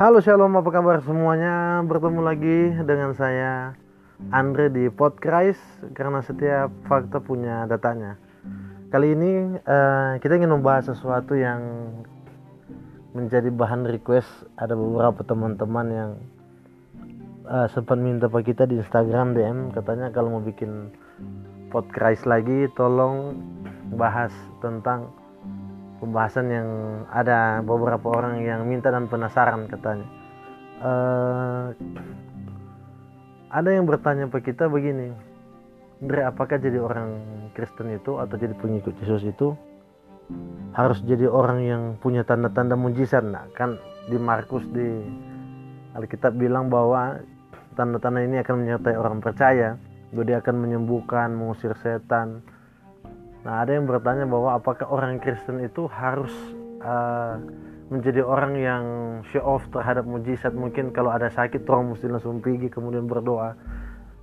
Halo Shalom, apa kabar semuanya? Bertemu lagi dengan saya Andre di Podcast karena setiap fakta punya datanya. Kali ini uh, kita ingin membahas sesuatu yang menjadi bahan request. Ada beberapa teman-teman yang uh, sempat minta pak kita di Instagram DM katanya kalau mau bikin podcast lagi tolong bahas tentang pembahasan yang ada beberapa orang yang minta dan penasaran katanya. Uh, ada yang bertanya ke kita begini, Andre, apakah jadi orang Kristen itu atau jadi pengikut Yesus itu harus jadi orang yang punya tanda-tanda mujizat? Nah, kan di Markus di Alkitab bilang bahwa tanda-tanda ini akan menyertai orang percaya, jadi akan menyembuhkan, mengusir setan, Nah, ada yang bertanya bahwa apakah orang Kristen itu harus uh, menjadi orang yang show off terhadap mujizat? Mungkin kalau ada sakit orang mesti langsung pergi kemudian berdoa.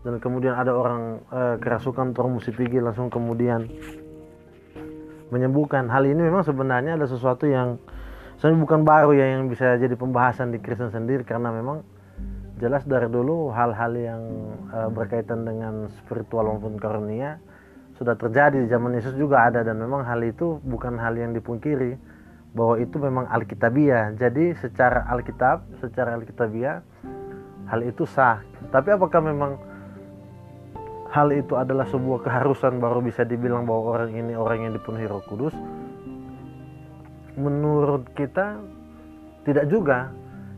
Dan kemudian ada orang uh, kerasukan orang mesti pergi langsung kemudian menyembuhkan. Hal ini memang sebenarnya ada sesuatu yang sebenarnya bukan baru ya yang bisa jadi pembahasan di Kristen sendiri karena memang jelas dari dulu hal-hal yang uh, berkaitan dengan spiritual maupun karunia sudah terjadi di zaman Yesus juga ada dan memang hal itu bukan hal yang dipungkiri bahwa itu memang alkitabiah. Jadi secara alkitab, secara alkitabiah hal itu sah. Tapi apakah memang hal itu adalah sebuah keharusan baru bisa dibilang bahwa orang ini orang yang dipenuhi Roh Kudus? Menurut kita tidak juga.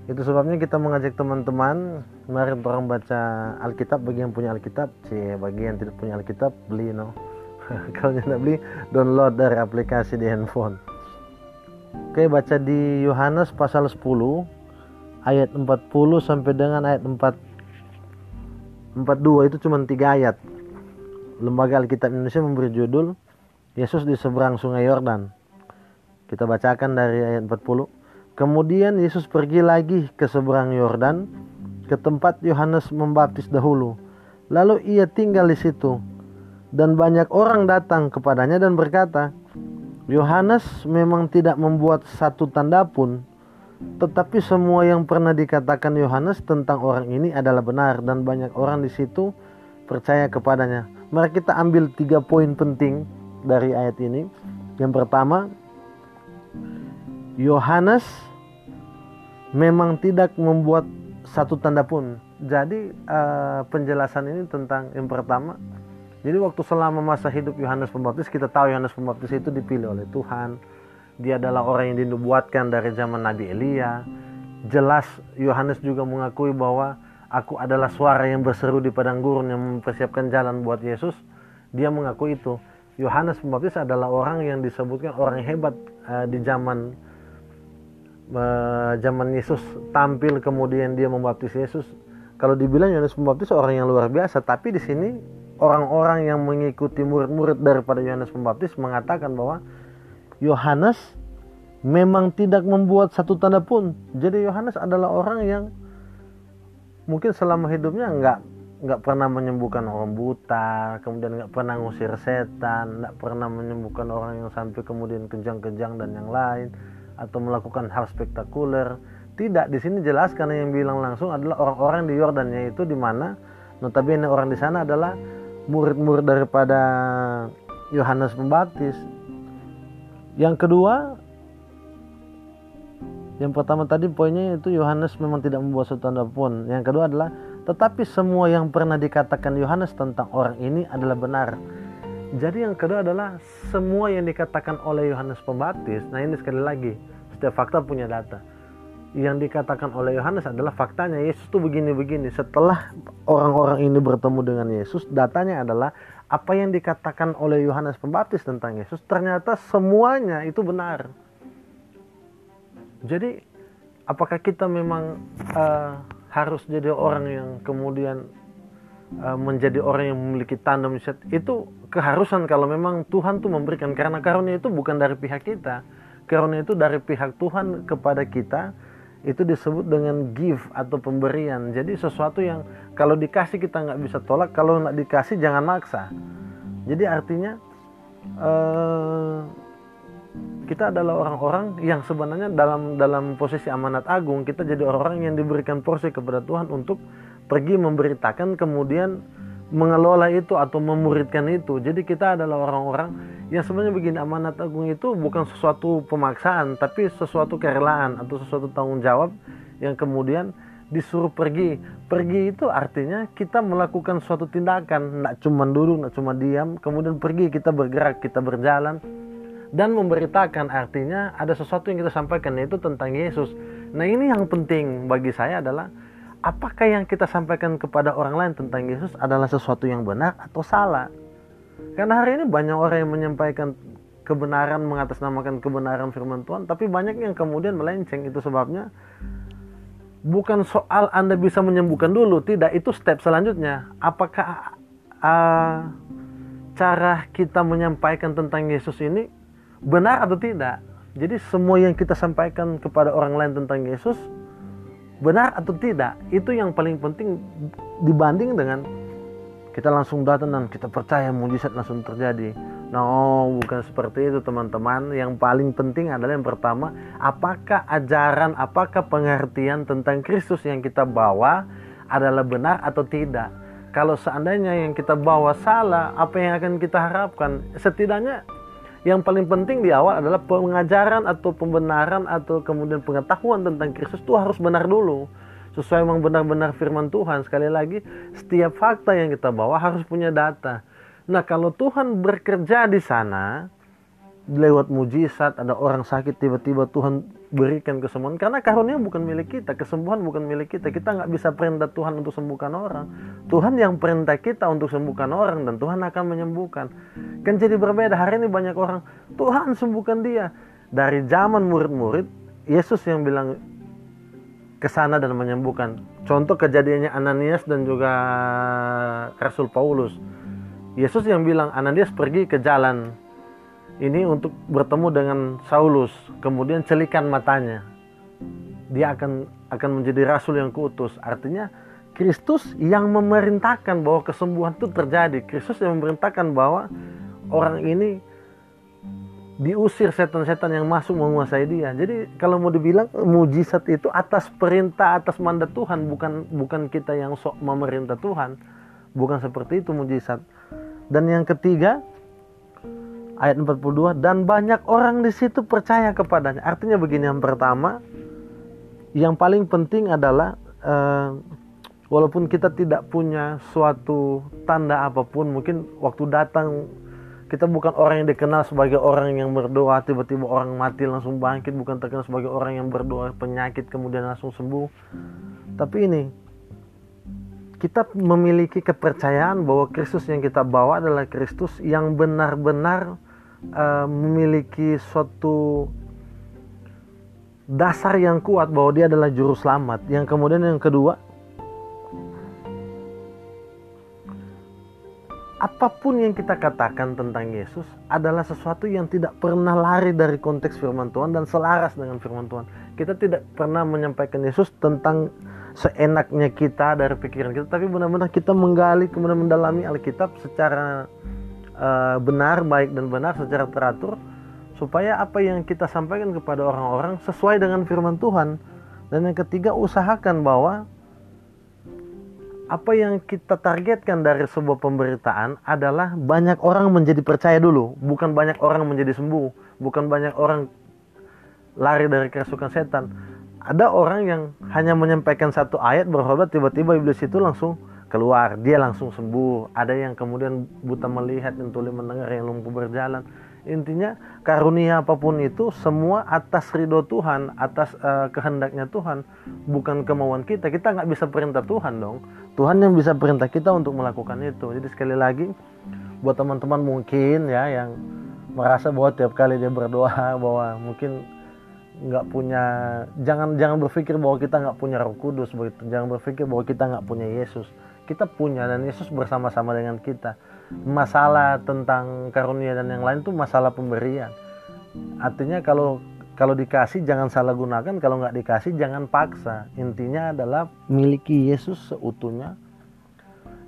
Itu sebabnya kita mengajak teman-teman mari orang baca Alkitab bagi yang punya Alkitab, sih bagi yang tidak punya Alkitab beli no. kalau tidak beli download dari aplikasi di handphone. Oke baca di Yohanes pasal 10 ayat 40 sampai dengan ayat 4 42 itu cuma tiga ayat. Lembaga Alkitab Indonesia memberi judul Yesus di seberang sungai Yordan. Kita bacakan dari ayat 40 kemudian Yesus pergi lagi ke seberang Yordan ke tempat Yohanes membaptis dahulu. Lalu ia tinggal di situ dan banyak orang datang kepadanya dan berkata, Yohanes memang tidak membuat satu tanda pun, tetapi semua yang pernah dikatakan Yohanes tentang orang ini adalah benar dan banyak orang di situ percaya kepadanya. Mari kita ambil tiga poin penting dari ayat ini. Yang pertama, Yohanes memang tidak membuat satu tanda pun. Jadi uh, penjelasan ini tentang yang pertama jadi waktu selama masa hidup Yohanes Pembaptis kita tahu Yohanes Pembaptis itu dipilih oleh Tuhan. Dia adalah orang yang dinubuatkan dari zaman Nabi Elia. Jelas Yohanes juga mengakui bahwa aku adalah suara yang berseru di padang gurun yang mempersiapkan jalan buat Yesus. Dia mengaku itu. Yohanes Pembaptis adalah orang yang disebutkan orang hebat uh, di zaman uh, zaman Yesus tampil kemudian dia membaptis Yesus. Kalau dibilang Yohanes Pembaptis orang yang luar biasa, tapi di sini orang-orang yang mengikuti murid-murid daripada Yohanes Pembaptis mengatakan bahwa Yohanes memang tidak membuat satu tanda pun. Jadi Yohanes adalah orang yang mungkin selama hidupnya nggak nggak pernah menyembuhkan orang buta, kemudian nggak pernah ngusir setan, nggak pernah menyembuhkan orang yang sampai kemudian kejang-kejang dan yang lain, atau melakukan hal spektakuler. Tidak, di sini jelas karena yang bilang langsung adalah orang-orang di Yordannya itu di mana notabene orang di sana adalah murid-murid daripada Yohanes Pembaptis. Yang kedua, yang pertama tadi poinnya itu Yohanes memang tidak membuat suatu tanda pun. Yang kedua adalah tetapi semua yang pernah dikatakan Yohanes tentang orang ini adalah benar. Jadi yang kedua adalah semua yang dikatakan oleh Yohanes Pembaptis. Nah ini sekali lagi setiap fakta punya data yang dikatakan oleh Yohanes adalah faktanya Yesus itu begini-begini. Setelah orang-orang ini bertemu dengan Yesus, datanya adalah apa yang dikatakan oleh Yohanes Pembaptis tentang Yesus ternyata semuanya itu benar. Jadi apakah kita memang uh, harus jadi orang yang kemudian uh, menjadi orang yang memiliki tanda mujizat itu keharusan kalau memang Tuhan tuh memberikan karena karunia itu bukan dari pihak kita. Karunia itu dari pihak Tuhan kepada kita itu disebut dengan give atau pemberian. Jadi sesuatu yang kalau dikasih kita nggak bisa tolak, kalau nggak dikasih jangan maksa. Jadi artinya eh, kita adalah orang-orang yang sebenarnya dalam dalam posisi amanat agung kita jadi orang-orang yang diberikan porsi kepada Tuhan untuk pergi memberitakan kemudian mengelola itu atau memuridkan itu jadi kita adalah orang-orang yang sebenarnya begini amanat agung itu bukan sesuatu pemaksaan tapi sesuatu kerelaan atau sesuatu tanggung jawab yang kemudian disuruh pergi. Pergi itu artinya kita melakukan suatu tindakan, tidak cuma duduk, tidak cuma diam, kemudian pergi kita bergerak, kita berjalan dan memberitakan artinya ada sesuatu yang kita sampaikan yaitu tentang Yesus. Nah ini yang penting bagi saya adalah apakah yang kita sampaikan kepada orang lain tentang Yesus adalah sesuatu yang benar atau salah. Karena hari ini banyak orang yang menyampaikan kebenaran mengatasnamakan kebenaran firman Tuhan, tapi banyak yang kemudian melenceng. Itu sebabnya bukan soal Anda bisa menyembuhkan dulu, tidak itu step selanjutnya. Apakah uh, cara kita menyampaikan tentang Yesus ini benar atau tidak? Jadi semua yang kita sampaikan kepada orang lain tentang Yesus benar atau tidak? Itu yang paling penting dibanding dengan kita langsung datang dan kita percaya mujizat langsung terjadi. No, bukan seperti itu teman-teman. Yang paling penting adalah yang pertama, apakah ajaran, apakah pengertian tentang Kristus yang kita bawa adalah benar atau tidak. Kalau seandainya yang kita bawa salah, apa yang akan kita harapkan? Setidaknya yang paling penting di awal adalah pengajaran atau pembenaran atau kemudian pengetahuan tentang Kristus itu harus benar dulu. Sesuai memang benar-benar firman Tuhan. Sekali lagi, setiap fakta yang kita bawa harus punya data Nah, kalau Tuhan bekerja di sana lewat mujizat, ada orang sakit tiba-tiba Tuhan berikan kesembuhan karena karunia bukan milik kita, kesembuhan bukan milik kita. Kita nggak bisa perintah Tuhan untuk sembuhkan orang. Tuhan yang perintah kita untuk sembuhkan orang dan Tuhan akan menyembuhkan. Kan jadi berbeda. Hari ini banyak orang, Tuhan sembuhkan dia. Dari zaman murid-murid, Yesus yang bilang ke sana dan menyembuhkan. Contoh kejadiannya Ananias dan juga Rasul Paulus Yesus yang bilang Ananias pergi ke jalan ini untuk bertemu dengan Saulus, kemudian celikan matanya. Dia akan akan menjadi rasul yang kuutus. Artinya Kristus yang memerintahkan bahwa kesembuhan itu terjadi. Kristus yang memerintahkan bahwa orang ini diusir setan-setan yang masuk menguasai dia. Jadi kalau mau dibilang mujizat itu atas perintah atas mandat Tuhan, bukan bukan kita yang sok memerintah Tuhan. Bukan seperti itu mujizat. Dan yang ketiga, ayat 42 dan banyak orang di situ percaya kepadanya. Artinya begini yang pertama, yang paling penting adalah uh, walaupun kita tidak punya suatu tanda apa pun, mungkin waktu datang kita bukan orang yang dikenal sebagai orang yang berdoa tiba-tiba orang mati langsung bangkit, bukan terkenal sebagai orang yang berdoa penyakit kemudian langsung sembuh. Tapi ini kita memiliki kepercayaan bahwa Kristus yang kita bawa adalah Kristus yang benar-benar uh, memiliki suatu dasar yang kuat bahwa dia adalah juru selamat. Yang kemudian yang kedua, apa pun yang kita katakan tentang Yesus adalah sesuatu yang tidak pernah lari dari konteks firman Tuhan dan selaras dengan firman Tuhan. Kita tidak pernah menyampaikan Yesus tentang seenaknya kita dari pikiran kita tapi benar-benar kita menggali kemudian mendalami Alkitab secara uh, benar baik dan benar secara teratur supaya apa yang kita sampaikan kepada orang-orang sesuai dengan firman Tuhan. Dan yang ketiga usahakan bahwa apa yang kita targetkan dari sebuah pemberitaan adalah banyak orang menjadi percaya dulu, bukan banyak orang menjadi sembuh, bukan banyak orang lari dari kerasukan setan ada orang yang hanya menyampaikan satu ayat berkhotbah tiba-tiba iblis itu langsung keluar. Dia langsung sembuh. Ada yang kemudian buta melihat yang tuli mendengar yang lumpuh berjalan. Intinya karunia apa pun itu semua atas ridho Tuhan atas uh, kehendaknya Tuhan bukan kemauan kita. Kita nggak bisa perintah Tuhan dong. Tuhan yang bisa perintah kita untuk melakukan itu. Jadi sekali lagi buat teman-teman mungkin ya yang merasa bahwa tiap kali dia berdoa bahwa mungkin nggak punya jangan jangan berpikir bahwa kita nggak punya Roh Kudus begitu. Jangan berpikir bahwa kita nggak punya Yesus. Kita punya dan Yesus bersama-sama dengan kita. Masalah tentang karunia dan yang lain itu masalah pemberian. Artinya kalau kalau dikasih jangan salah gunakan kalau nggak dikasih jangan paksa. Intinya adalah miliki Yesus seutuhnya.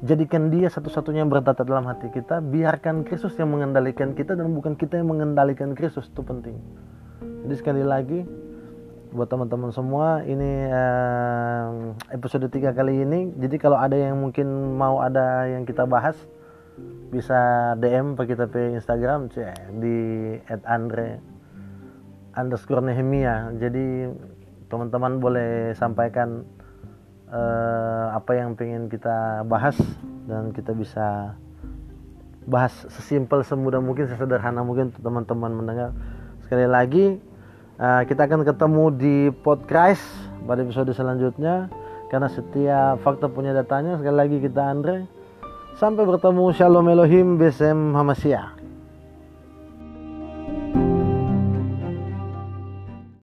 Jadikan dia satu-satunya yang bertata dalam hati kita. Biarkan Kristus yang mengendalikan kita dan bukan kita yang mengendalikan Kristus. Itu penting jadi sekali lagi buat teman-teman semua ini uh, episode 3 kali ini. Jadi kalau ada yang mungkin mau ada yang kita bahas bisa DM ke kita ke Instagram cek di @andre underscore Nehemia. Jadi teman-teman boleh sampaikan uh, apa yang pengen kita bahas dan kita bisa bahas sesimpel semudah mungkin sesederhana mungkin teman-teman mendengar. Sekali lagi uh, kita akan ketemu di podcast pada episode selanjutnya. Karena setiap fakta punya datanya sekali lagi kita Andre. Sampai bertemu Shalom Elohim Besem Hamasya